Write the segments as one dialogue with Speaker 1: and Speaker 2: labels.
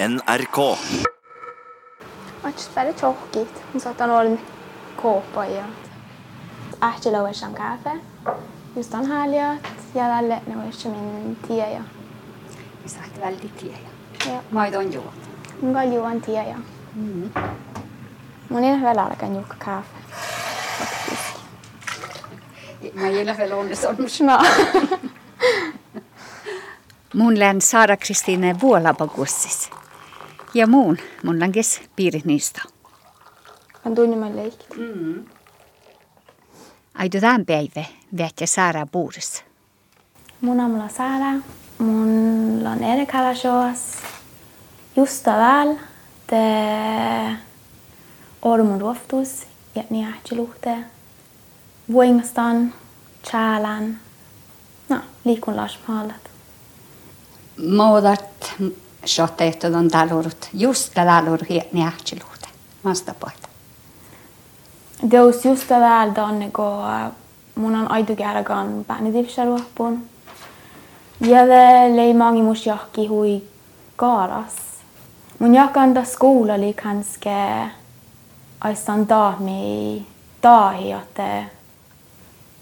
Speaker 1: NRK.
Speaker 2: Match väldigt tråkigt. Hon satt och en kåpa i allt. Äter lov som kaffe. Just den här livet. Jag lärde nu som min tia.
Speaker 3: Vi satt väldigt tia.
Speaker 2: Ja.
Speaker 3: Maidon juo.
Speaker 2: Mun kai juon tia ja. Mm. Mun ei vielä alkan juokka kaafe.
Speaker 3: Mä gillar väl
Speaker 2: Andersson.
Speaker 3: Mun län Sara Kristiine Vuolapakussis. Ja muun mun länkes piirit niistä.
Speaker 2: Kan tunne mig likt.
Speaker 3: Aidu tämän päivä väätte Saara puudessa.
Speaker 2: Mun on mulla Sara. Mulla on Erika Lasjås. Justa väl. Det Ormund Roftus. Jätni ähtiluhte. Vuingastan. Kärlän. No, liikun lasmaalat.
Speaker 3: شاطئته دون دالورت يوستا دالور هي نيحش لوتا ماستا بايتا
Speaker 2: Deus justa dal don nego munan aidug aragan bani dif sharwa bon. Jäde lei mangi mus jahki hui kaaras. Mun jakanda skola oli kanske aistan daami taahi, että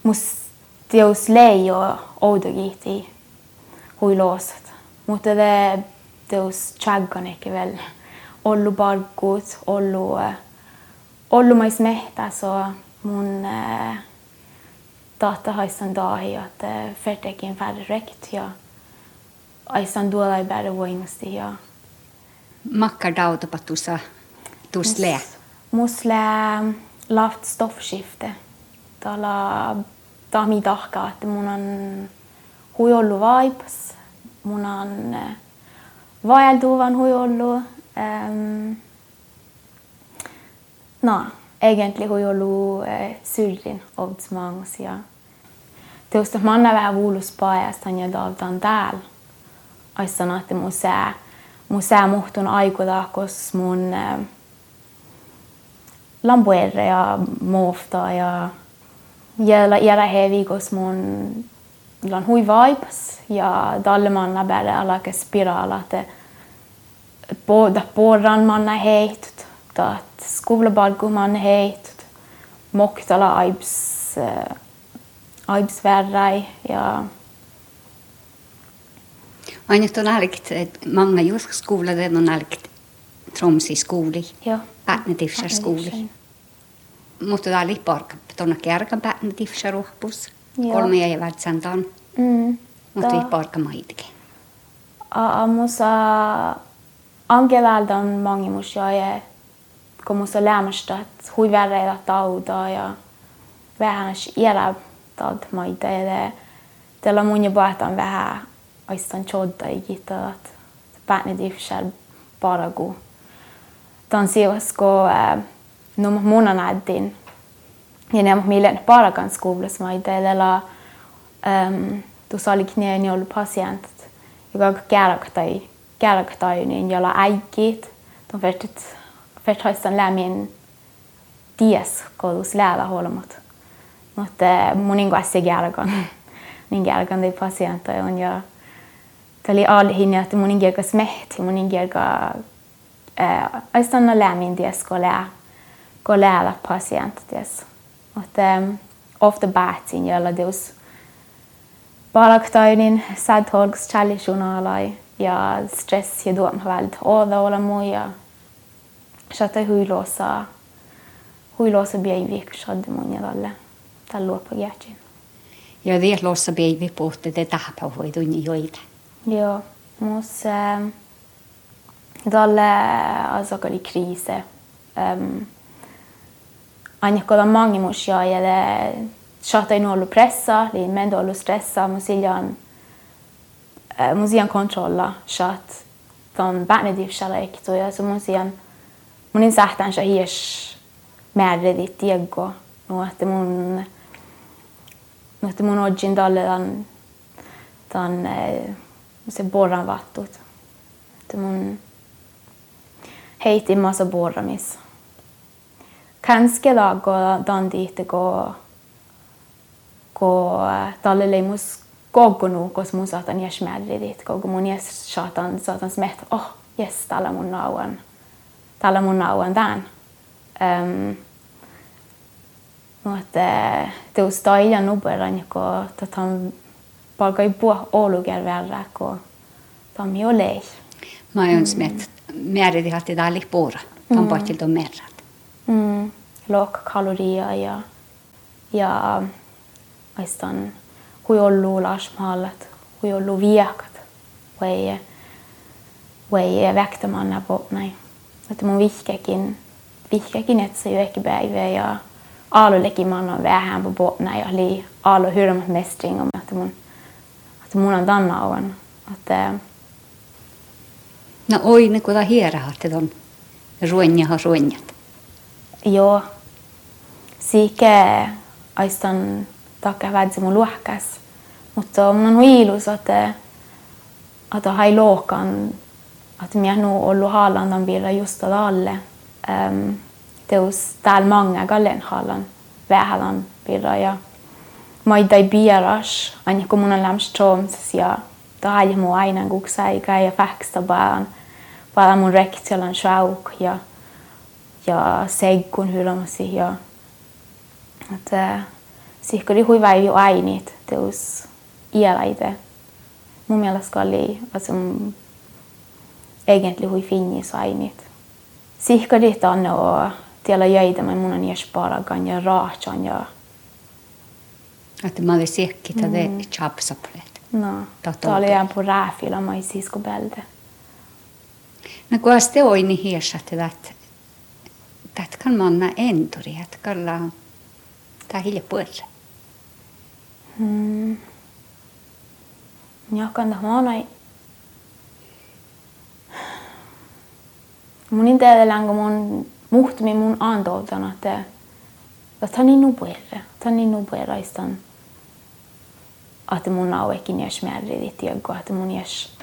Speaker 2: mus teos lei ja oudu kiihti hui loosat. Mutta te teos chaggan ikke vel ollu bargut, ollu äh, ollu mais mehtä so mun äh, tata haisan dahi, että fertekin färre rekt ja aisan duolai bära voimasti ja
Speaker 3: Makkar tuossa lää.
Speaker 2: Musle laft stoffskifte. Tala tahmi tahka, että mun on hui ollu vaipas. Mun on äh, vaeltuvan hui ollu. Ähm, no, egentlig hui ollu äh, syrrin ovtsmangs ja. Tuosta manna vähän vuulus paajastan ja daltan täällä. Aistan, että mun sää, mun sää muhtun aikuda, kos mun äh, lampuerre ja muofta ja jällä jällä hevi, kos mun lan hui vaipas ja dalle manna bära alake spirala, että Båda porran manna heityt, taat skuvlabalku manna heityt, moktala aibs, äh, eh, aibs värrai ja.
Speaker 3: Ainult on algt, et manga joskus kuulada on algt Tromsi skooli, Pätnetifsar skooli. Mutta tämä oli parkka, tuonne kärkän Pätnetifsar
Speaker 2: rohpus,
Speaker 3: kolme ja. Vältsän mutta ei
Speaker 2: parkka maitikin. Aamussa Angeláldon mangi musioje, como solámostat, hogy verre a taudaja, vehános jelább tad majd de, de la mondja baltan vehá, aztán csodda igítalat, pátni dívsár paragú. Tan szívaszko, eh, no monanáddin, én nem mélen paragan skóblasz majd de la um, tu szaliknél nyolú pacientet, jogag kárakatai. Kärktai kärktai niin jolla äikit de vertit vertaistan lämmin ties kodus läävä holmat mutta munin kanssa kärkan niin kärkan de patientter on ja Tali all hinja että munin kärka smehti munin kärka äh, aistan lämmin ties ko lää ko läävä patient ties mutta um, ofta päätsin jolla deus Baraktainin sadholks challisunalai ja stres je doam hvalid oda olamo ja. Šata huilosa huilosa biaivik shadde munya dalle tallo pagiachin
Speaker 3: ja det lossa biaivi pohte det tahpa hoi dunni joita
Speaker 2: ja mus dalle azakali krise um, Annikko on mangimus ja ja shata in ollu pressa, li mendo ollu stressa, musiljan musian kontrolla shat ton bänediv shala ekto ja så musian munin sähtän sha hies määredit tieggo no että mun että mun ojin dalle dan eh, se borran vattut. Että mun heitin massa borramis. Kanske da gå dan dit gå gå dalle leimus gogo nu kos mun saatan jäs määri dit gogo mun jäs saatan saatan smet oh yes, tällä mun nauan, tällä mun nauan tämän. Um, mutta teus taija nuberan, joka tätä palkai puh oluger verra, kun tam jo lei.
Speaker 3: Mä oon smet, määriti hatti täällä puura, tam pohtilta on merrat.
Speaker 2: Mm. Lookkaloria ja, ja aistan hui ollu lasmaallat, hui ollu viekat, vai vai väktämanna på näin. Että mun vihkäkin, vihkäkin, yökki päivä ja aalullekin mä annan vähän på båtna ja li aalu hyrmat mestring om att mun että mun on tanna on. Että
Speaker 3: No oi, ne kuda hiera hatti ton ruonja ha ruonjat.
Speaker 2: joo, siike aistan takka vädsi mun luokas. Mutta mun on ilus, että että hai lookan, että minä nu ollut haalandan vielä just alle. Um, teus täällä mange gallen haalan, vähälan vielä ja maidai bieras, aina kun mun on lämst tromsas ja tai mu aina kuksaiga ja fäksta vaan, vaan mun rektiolan schauk ja ja seggun hylämäsi ja että sihkoli hyvä jo ainit teus iälaite. Mun mielestä oli alltså, egentlig hui finnis ainit. Sihkoli tänne och tiellä jäitä, men mun on jäs paragan ja raatsan ja
Speaker 3: Että mä olin siekki tätä mm. chapsaplet.
Speaker 2: no. Tää oli jään på rääfillä, mä sisko bälde.
Speaker 3: No kun te oi niin hiessä, että kan manna enturi, että kalla tää hilja puolella.
Speaker 2: Mm. Det manai. Mun inte edellään, kun mun muhtumi mun antoutana, että että hän niin nupuerre, että hän niin nupueraistan. Että mun nauekin jäs määrin tiedä, että mun jäs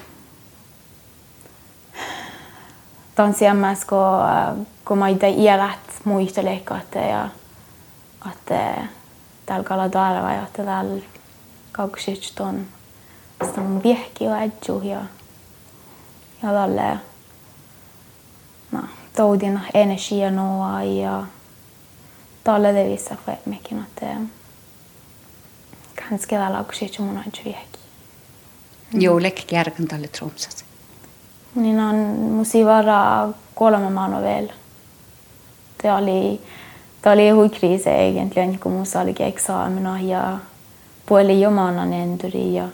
Speaker 2: tanssiammas, kun, kun mä itse iälät ja täällä Kaladara vai että تعال القلاده رايح تعال كاكشيتشتون استم بيحكي وعجو هي يلا لا ما تودينا energi nu ja talade vissa mycket att kanske det lag sig som hon vihki.
Speaker 3: Joo, lekki järgen talle tromsat.
Speaker 2: Niin on musi varaa kolme manu vielä. Te oli Det var Taliahuikriise egentlig on kun mun salikin eksaamina ja puoli jomanan enturi ja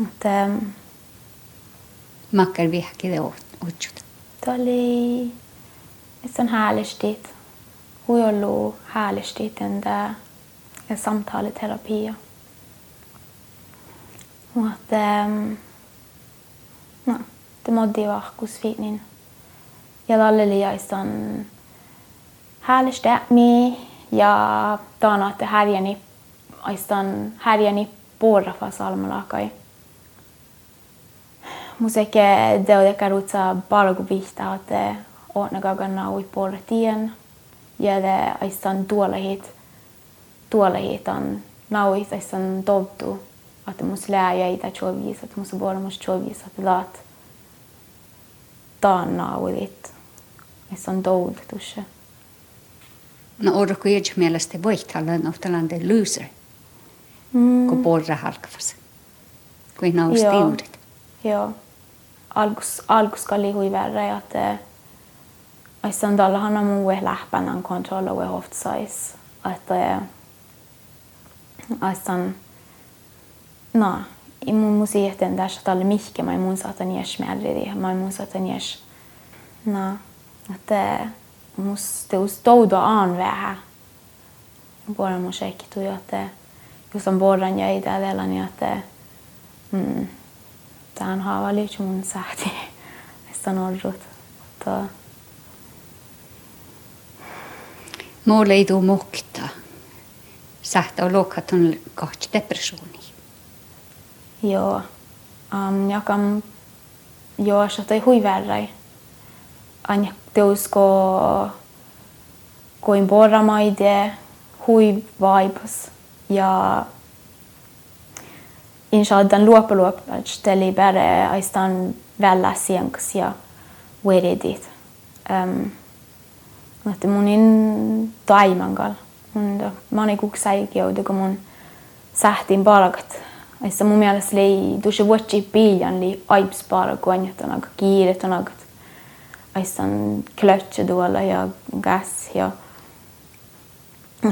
Speaker 2: mutta ähm,
Speaker 3: Makkar vihki det utsut.
Speaker 2: Tämä oli sen härlisti. Hui ollut härlisti tämä samtaaleterapia. Mutta ähm, no, det mådde jag vahkus fint. Ja lalleliaistan härligt mi ja taana, että härjäni aistan härjäni porrafa salmalakai. Musike deude karutsa balgu vihta, että ootna kagana ui porra tien. Ja det aistan tuolahit, tuolahit on nauit aistan tobtu, että mus lää jäitä chovis, että mus bora mus chovis, että laat taan naulit. Aistan toud tusse.
Speaker 3: No orro kun jätsi mielestä voit olla nohtalande loser,
Speaker 2: Mm.
Speaker 3: kun porra halkavas. Kuin naus
Speaker 2: Joo.
Speaker 3: tiudet.
Speaker 2: Joo. Algus, algus oli hui värre, että aistan tällä hana muu lähpänän kontrolla ue hoftsais. Että aistan no, i mun musiichten tässä tällä mihke, mä mun saatan jäs märri, mä mun saatan jäs. No, että musste uz to do anväha. Bora mun säkki tuli että jos on borran ja itälellä niin että mm, tämä on haavaliitsi mun sähti. Mistä on ollut. Mutta...
Speaker 3: Mulle ei tule mokta. Sähtä on luokkaat on kahti depressioni.
Speaker 2: Joo. Um, jag kan... Jag har satt i huvudvärre. Anja te usko kuin porramaide, hui vibes ja inshaddan loppa loppa ställe bara aistan vällä sienks ja veredit. Ähm, um, että mun in taimangal. Mun mani kuksai kiaudu, kun mun sähtin palkat. Aissa mun mielestä lei duši vuotsi piian li aibs palkoin, että on aika kiiret, on aika aissan klötsä tuolla ja gas ja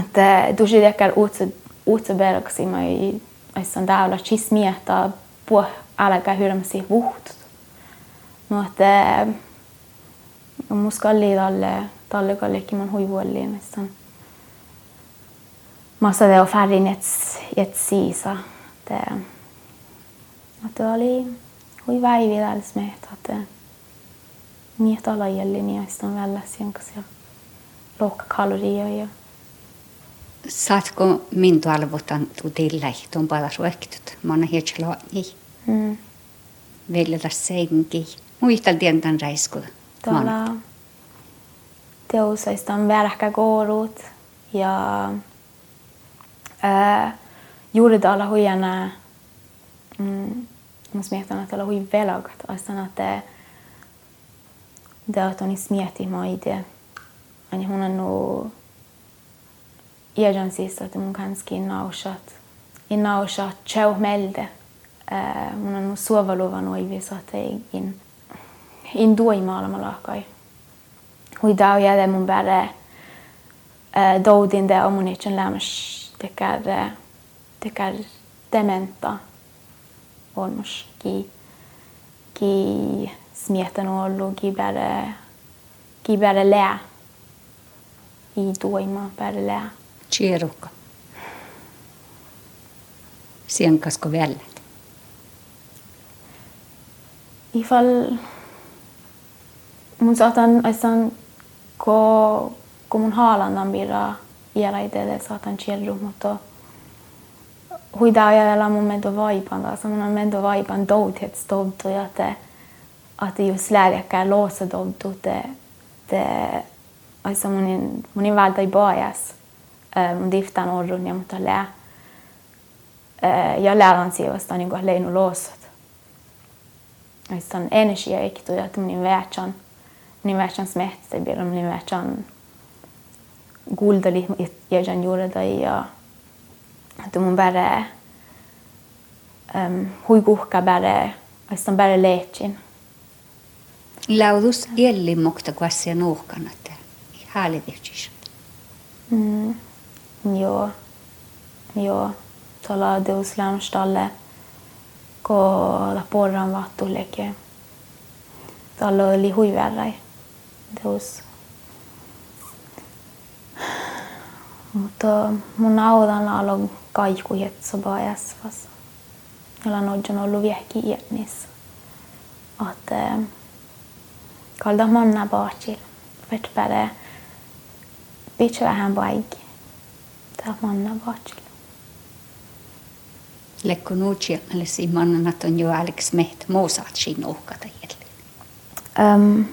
Speaker 2: että tosi dekar uutsa uutsa bergsi mai aissan daula chis miehta puh alkaa hyrmäsi vuhtut. No että muskalli talle talle kallekin man huivuolliin aissan. Mä sanoin, että färrin et siisa. Että, var oli hyvä päivä täällä smehtä. Että, mietä lajellin ja sitten välillä ja lohkakaloria ja
Speaker 3: Saatko mintu alvotan tu tillai tuon palas ruektut? Mana hietsalo niin.
Speaker 2: mm.
Speaker 3: Vielä tässä seinki. Muistan tientän räisku.
Speaker 2: tuolla teosaista on värhkä kourut ja ää, juuri tuolla huijana mm, Mus mietän, että olla hui velagat. Astan, että on nu iedän siis, että mun kanski nausat. In nausat tjau melde. Uh, mun on nu suovaluva noivis, että in in doi maailma lahkai. Hui dau jäde mun bäre doudin det om mun itchen lämmäs tekär tekär dementa olmus ki ki bäre ki bäre lää i doima bäre lää.
Speaker 3: Chierukka. Sienkasko vället.
Speaker 2: Ifall mun saatan aisan ko ko mun haalandan birra iela itelle saatan chierru, mutta huida ajatella mun mento vaipan taas. Mun on mento vaipan douthet stoltu ja te att just lääkekäärloosa toodud asja mõni, mõni valda ei poes. mu tihti on olnud ja muidu lää. ja lääl on siia vastu nagu leidnud loosud. siis on energiaekitud ja mõni väärtus mõni väärtus mehtseb ja mõni väärtus kuulda jäsen juurde ja et mun bara um, huikuhka bara, asja on bara leetsin
Speaker 3: Laudus jelli mokta kuassia nuuhkanat. Haalivihtis.
Speaker 2: Mm. Joo. Joo. Tuolla Deus lämstalle, kun porran vattuleke. Tuolla oli huiverrai. Deus. Mutta mun audan alo kaiku jetso bajas Jolla on ollut viehki iänissä. Että Kaldahmonna baachil. Which bare bicho ahan boig.
Speaker 3: Tahmonna baachil. Lekkunuutsi malesi mannanat on jo Alex meht moosaat siin uhkata jälle.
Speaker 2: Um,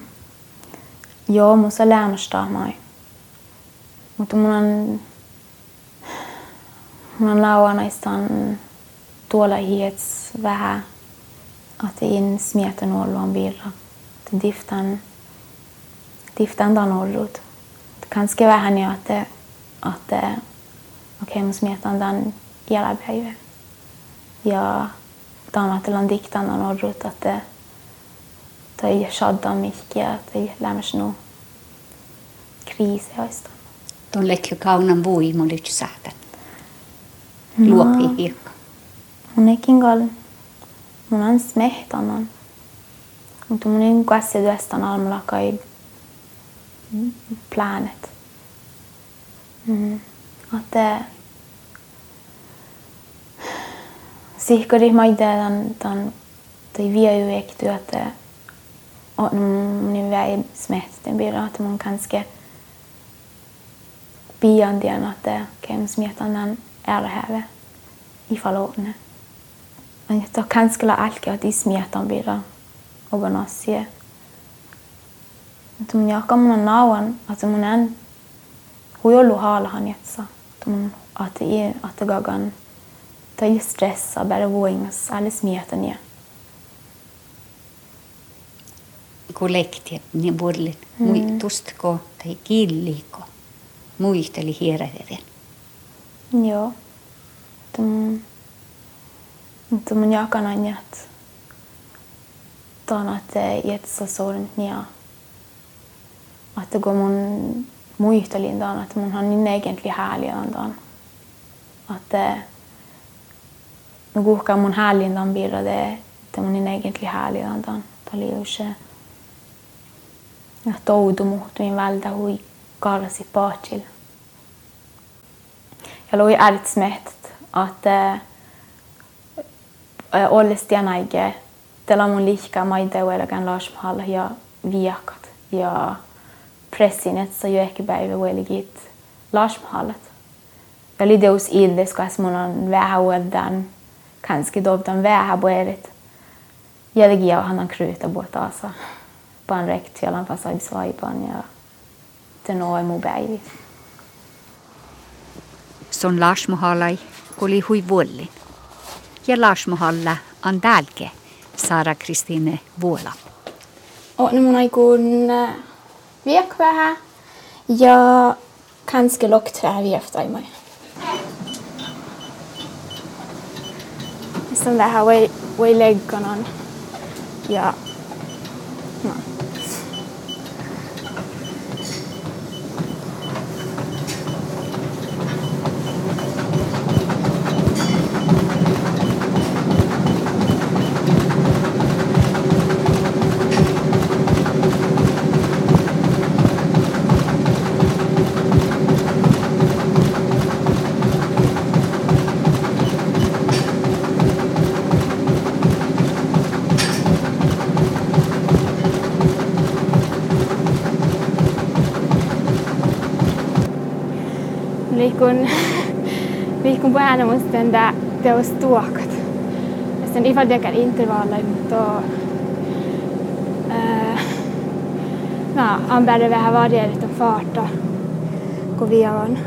Speaker 2: joo, musta lämmästää moi. Mutta mun on, mun on lauannaistaan tuolla hiets vähän, että en smietä nuolluun virran att diftan, diftan danolrut. Kanske vähän jo, että, eh, että eh, kokemus mietän tämän jälpäivän. Ja Danatelan diktan on eh, mycket. Att det shaddan mikkiä, tai lämmäs nu kriisiä oista.
Speaker 3: Tuon lekki kaunan voima lyt sähtän. Luopi hiekka.
Speaker 2: Mun ekin kal, mun en smehtanan mutta mun niin käsityöstä on almulla kai planet. Mm-hmm. Mm. Att sikkeri maite tämän, tämän tai viejyekty, että on mun väi smätten blir att man kanske bian den att kem smätan den är det här i förlåtne. Men jag kanske la allt att i smätan blir det. Ogonossie. Mutta mun jaka mun on nauan, että mun en hui ollut haalahan jetsa. Että mun att i att gagan tai stressa bara voingas alla smietan ja.
Speaker 3: kollektiiv niin vuodelle muistustko tai killiko muisteli hieräteten.
Speaker 2: Joo. Mutta mun jakan että utan at Jetsa sorntia. Että kun mun muista att että har niin egentlig hääliöntaan. Että no kuhkaan mun häälintaan virra det, että mun niin egentlig hääliöntaan. Tämä oli just se. Että oudu muhtuin vältä hui karsi paatsilla. Ja loi ärtsmätt att eh, äh, äh, Olle Stianaike tela mun lihkää maiteuelkän lasmhal ja viakat ja pressinet så ju ehkä päiväuelikit lasmhalat. Ja lideus ildes kas mun on vähän uedan kanske dovdan vähän puerit. Jälkiä hanan kryytä puhtaasa. Pan rekt jalan fasaid saipan ja tenoi mun päivi.
Speaker 3: Son lasmuhalai koli hui vuollin. Ja lasmuhalla on tälkeen. Sara Kristine Vuola.
Speaker 2: Olen mun aikuun viek vähän ja kanske lockträd efter i mig. Sen vähän voi, voi leikkonon ja no. Liikun, liikun väänämusten där teos tuokat. Ja sen ifall det kan intervaller då äh, no, on bättre vähän varierat farta kun vi on.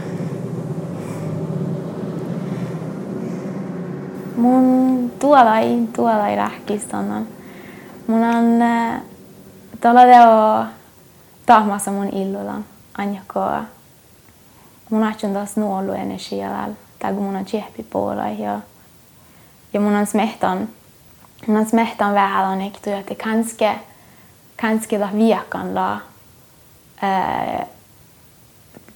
Speaker 2: Mun tuolla ei, tuolla ei rähkistonnan. Mun on tuolla teo tahmassa mun illulan. Anjakoa mun ajattelen taas nuolu energialla, tai kun mun on tsehpi puolella ja, ja mun on smehtan, mun on smehtan vähän on ehty, että kanske, kanske la viekan la,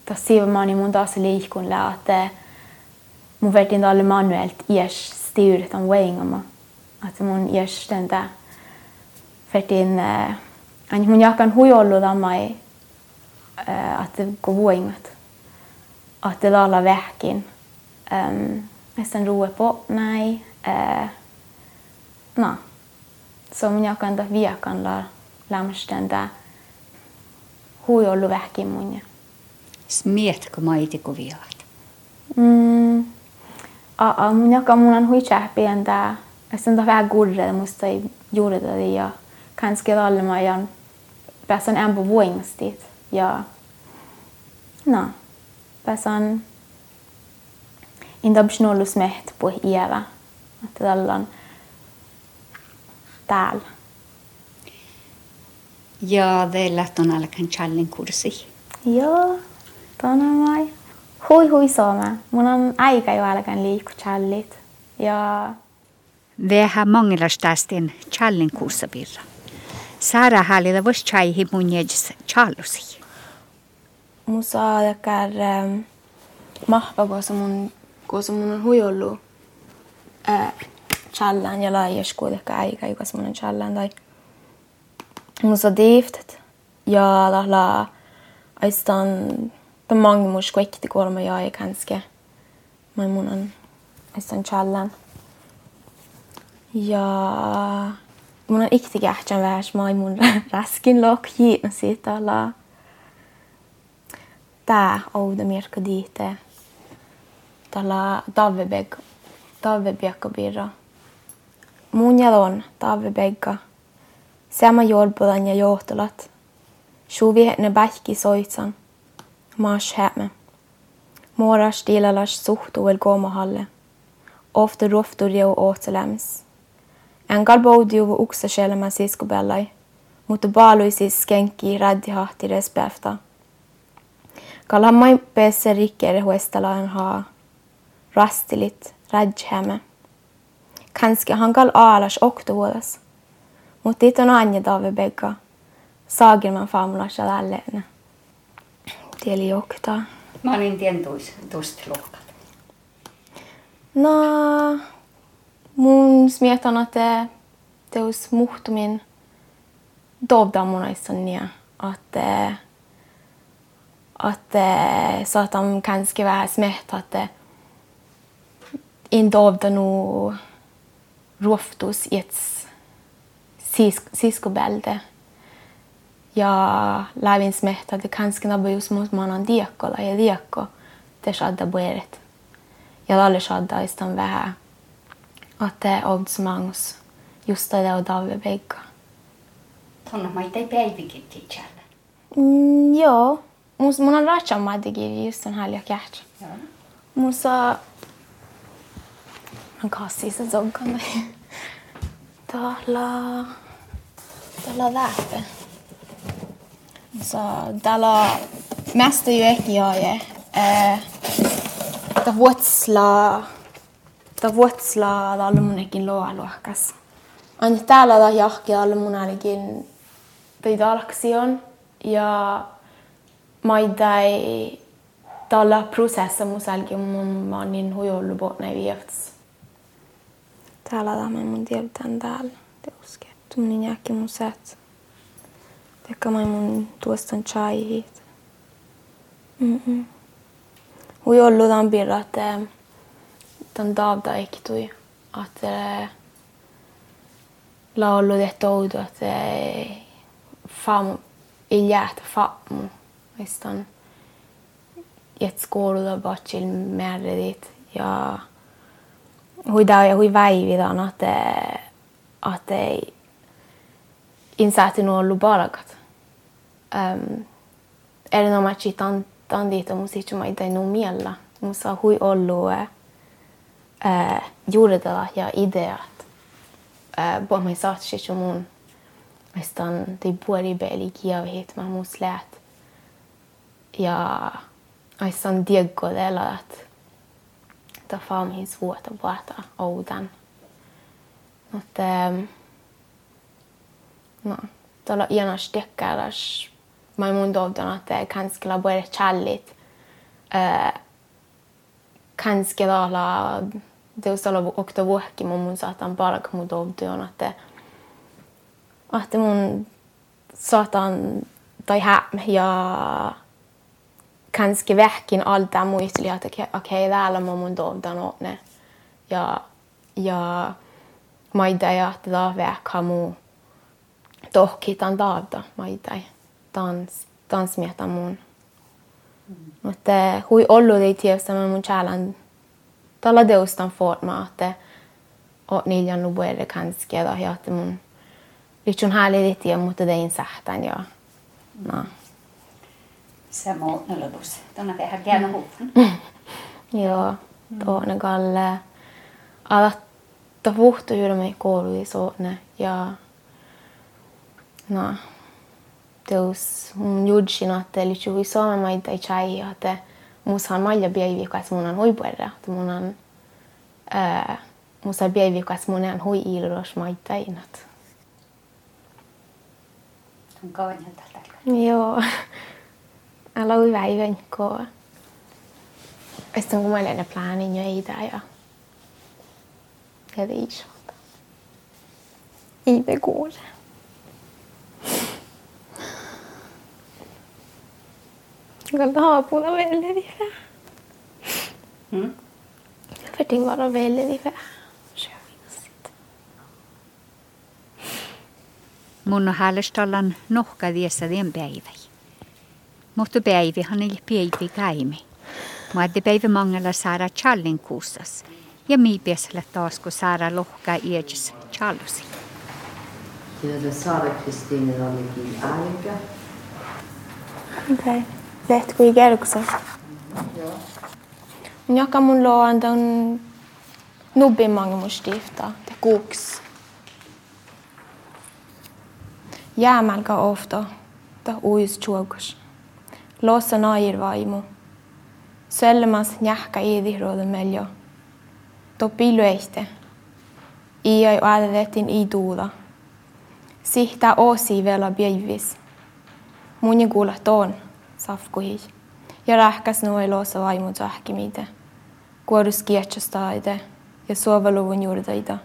Speaker 2: taas siivamani mun taas liikun että mun vertin alle manuellt iäs styret on väingama, että mun iäs täntä vertin, aina mun jakan huijollu tamai, että kun vuingat att det laler verken um, ehm, nesten roe på. Nei. Uh, eh, na. Så jag akan da viakan la lämsten da huijollu verkin munja.
Speaker 3: Smietko maitiko viaat?
Speaker 2: Mm. A, a minä akan munan huichähpien da sen da vähän gurre musta i juurida Jag kanske lalle majan pääsen en på voingstit ja. Na. Pääsan indabsnollus meht på iävä. Että tällä on täällä.
Speaker 3: Ja teillä on alkan challin kurssi.
Speaker 2: Joo, tuona mai. Hui hui sooma. Mun on aika jo alkan liikku challit. Ja...
Speaker 3: Vähän mangilastastin challin kurssapirra. Sara hallita vois chaihi mun jäjäs challusi
Speaker 2: musa dakar um, mahva kosa mun kosa mun on huijollu äh, challan ja laies kuitenkaan aika joka mun on challan tai musa diiftet ja la la aistan på mange mus skväckte kolma jag är kanske men mun on aistan challan ja mun on ikti kähtsän vähäs mai mun raskin lok jiitna siitä la tää ouda mirka diite tällä talvebeg talvebiakabirra. Mun jalon talvebegga. Sama jolpudan ja johtolat. Shuvi ne bähki soitsan. Maas hämme. Moras stilalas suhtu el gomahalle. Ofta roftur jo åtseläms. En galbodiu uksa shelma siskobellai. mutta baaluisis skenki radihahti respäfta. Kalla mai päässä rikkere huestalaan haa rastilit radjhämme. Kanske han kall alas oktovuodas, mutta it on anja dave begga. Saagin man famlas alle. Tieli oktaa.
Speaker 3: Mä olin tien tuosta luokat.
Speaker 2: No, mun smietan, että teus muhtumin dovdamunaissa niin, että että saatan kanske vähän smehta, että in dovda nu roftus i ett siskobälde. Ja lävin smehta, että kanske nabba just mot manan diakkola ja diakko te shadda boeret. Ja alle shadda istan vähän, että obdsmangus just det och David Begga.
Speaker 3: Tuonne mä itse päivikin tiedä.
Speaker 2: Mm, joo. Mus, mun on ratsa maddigiri just den här läkert. Musa... Man kassi se zoggan. Tala... Tala läpe. Så tala... Mesta ju ekki jag är. Eh, ta vuotsla... Ta vuotsla alla mun ekin loa luokas. Aina täällä ta jahki alla mun ainakin pöydalaksion ja maidai tällä prosessa musalki mun manin huijollu botne viefts. Täällä tämä mun tiedetään täällä. Te uske. Tummin jääkki mun sät. Tekka mä mun tuostan chai hit. Mm-mm. Huijollu tämän birra, että eh, tämän davda ekki tui. Että eh, la ollut tehty outo, että fam ei jäätä fammu. Vaistan jätskouluda bacil määrätit ja huida ja hui väividan, että että ei insaati nuo ollut barakat. Um, erinomaisesti tan, tan diita musiikki ei nu miellä. Musa hui ollut uh, juuretella ja ideat bo mai sa sé mun me stan de buí beli gihéet ma mus leat ja. Oissan diagolelat tafaamihin suota puata oudan. Mutta ähm, no, tuolla ienas tiekkäras mä mun toivon, että kanskella voi challit. Äh, kanskella olla teostalla okta vuohki mun mun saatan palk mun toivon, että että mun saatan tai häm ja kanske vähkin alta muisteli, että okei, okay, täällä mä mun tovdanotne. Ja, ja maita ja tätä vähkaa muu tohkitan taata maita tans, tansmietan mun. Mutta hui ollut ei tiedä, är mun kärlän tällä deustan formaa, että oot niillä nubuelle kanske, ja että mun Lichun häli lite mutta det är insähtan ja. Mm. No.
Speaker 3: Se muutnelutus. Tuonne vähän.
Speaker 2: Joo, tuonne kalle. Alatta puhtu juuri kouluja suonne ja no. Teus mun judsin, että li chui suomen maita ei chai, että musa malja biaivi kas mun on huipuerra. Mun on ää, musa biaivi kas mun on hui ilros maittainat.
Speaker 3: On kauan tällä.
Speaker 2: Joo. a lui vai ven ko Ezt ngum mai na plan i nyai da ya. Ja det is. I det går. Kan du ha på noe veldig hm? vife?
Speaker 3: Mm.
Speaker 2: For ting var noe veldig vife.
Speaker 3: Mun on hälestallan nohka viessä vien päivä. Mutta päivä han ei päivä käimi. Mä adde päivä mangalla saada challin kuussas. Ja mi piesellä taas kun saada lohkaa iäjäs challusi.
Speaker 1: Kyllä Saara Kristiine olikin aika.
Speaker 2: Okei. Lähtkö i kerksa?
Speaker 1: Joo.
Speaker 2: Joka mun loan ton nubbin mange mun stifta. Det koks. Jäämälkä ofta, ta uus chuokas. Loosa nair vaimu. Selmas njahka iidihruoden meljo. Topi lyöste. Iai aadeletin i duuda. Sihta oosi vela bievis. Muni kuulla toon safkuhi. Ja rähkäs nuoi loosa vaimu tsahkimite. Kuorus kietsastaide ja suoveluvun juurdeida.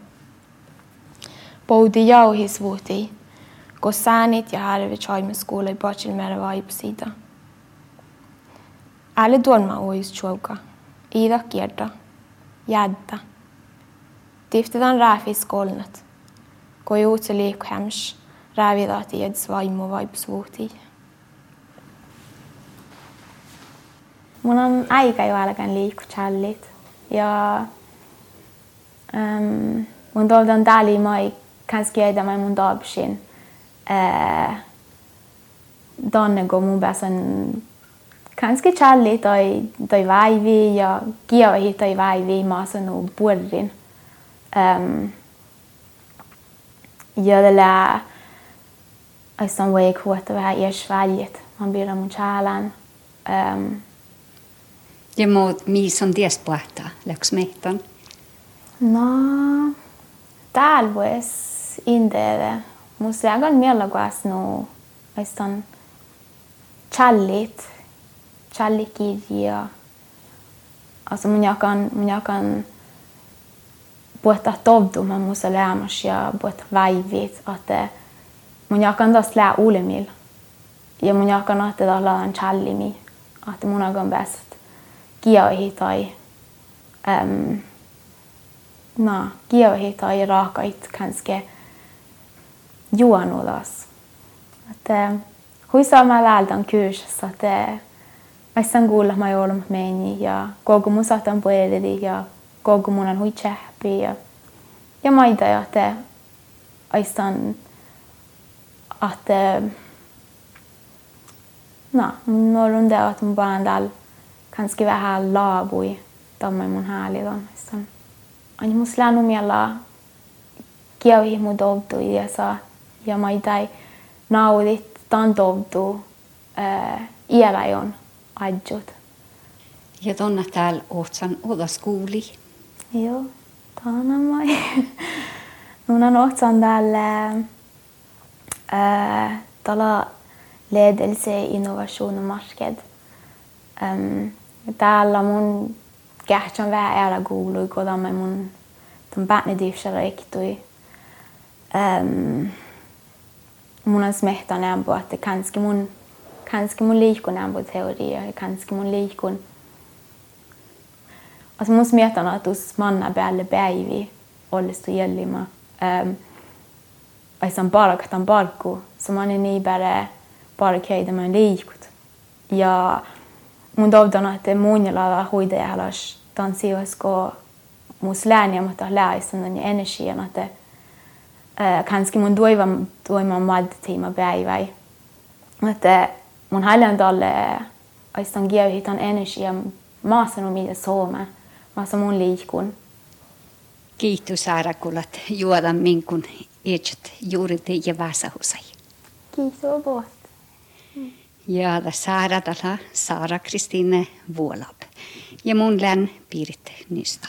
Speaker 2: Poudi jauhis vuhtii, kun säänit ja härvi tšaimis kuulee patsil mere vaibusida Alle tuonma uis chuoka, ida kierta, jädda. Tiftedan rääfi skolnat, kui uutse liik häms, räävidat ieds vaimu vaips vuhti. Mun on aika jo alkan liikku challit ja um, mun tuolta täällä mai kanske där mun dabshin. Eh, donne go mun pääsen Kanskje kjærlig de vei vi, ja, gia og hit de vei vi, masse no borrin. Um, jödele, ajszom vajik hótavá, és vágyit, man bírom um,
Speaker 3: csálán. Det må mi som det sprata, laksmetan.
Speaker 2: No, talvez indere. Muszágon mi alagvász no, ajszom csallit, csallikívia. Az munyakan, munyakan bota tobdum a muzoleamos ja bota vaivit, että munyakan tos lää ulemil. Ja munyakan otte tos ladan challimi, että munakan pääset kioihin tai äm, no, kioihin tai raakait kanske juonulas. Että huisaa mä läältän kyys, että mä saan kuulla mä joulun meni ja koko mun saatan puoleli ja koko mun on hui tsähpi ja ja maita ja että aistan että no, mun on det att mun bara dal kanske vähän laavui tamma mun hääli tuonnesta. Ani mun slänu miellä kiauhi mun dovdu ja saa ja mä itai naudit tan dovdu äh, iäläjon adjut.
Speaker 3: Ja tonna täällä ohtsan odas kuuli.
Speaker 2: Joo, tana mai. Nun on ohtsan täällä äh, tala ledelse, innovation och marked. Um, täällä mun kähtsän vähän äällä kuului, kun tämä mun tämän päänedivsä reiktui. Um, mun on smehta nämpo, että kanske mun, kannski alltså, man liikun ambuteoria, kannski mun liikun. Also mun mietän, että jos manna päälle päivi ollistu jäljimä. Ähm, ai sen palkataan palkku, är man ei bara päälle palkkeidamään liikut. Ja mun toivotan, että mun lailla huideja haluaisi tanssiusko mus lääniä, mutta lääisen ja energian, että äh, eh, kannski mun toivon toimaan maltitiima päivä. Että eh, mun haluan tälle aistan gieuhitan energia maassa no mitä sooma, maassa mun liikun.
Speaker 3: Kiitos Saarakulat juoda minkun itset juuri teidän vasahusai.
Speaker 2: Kiitos båt.
Speaker 3: Ja Saara Dala, Saara Kristine Vuolab. Ja mun län Pirit Nysta.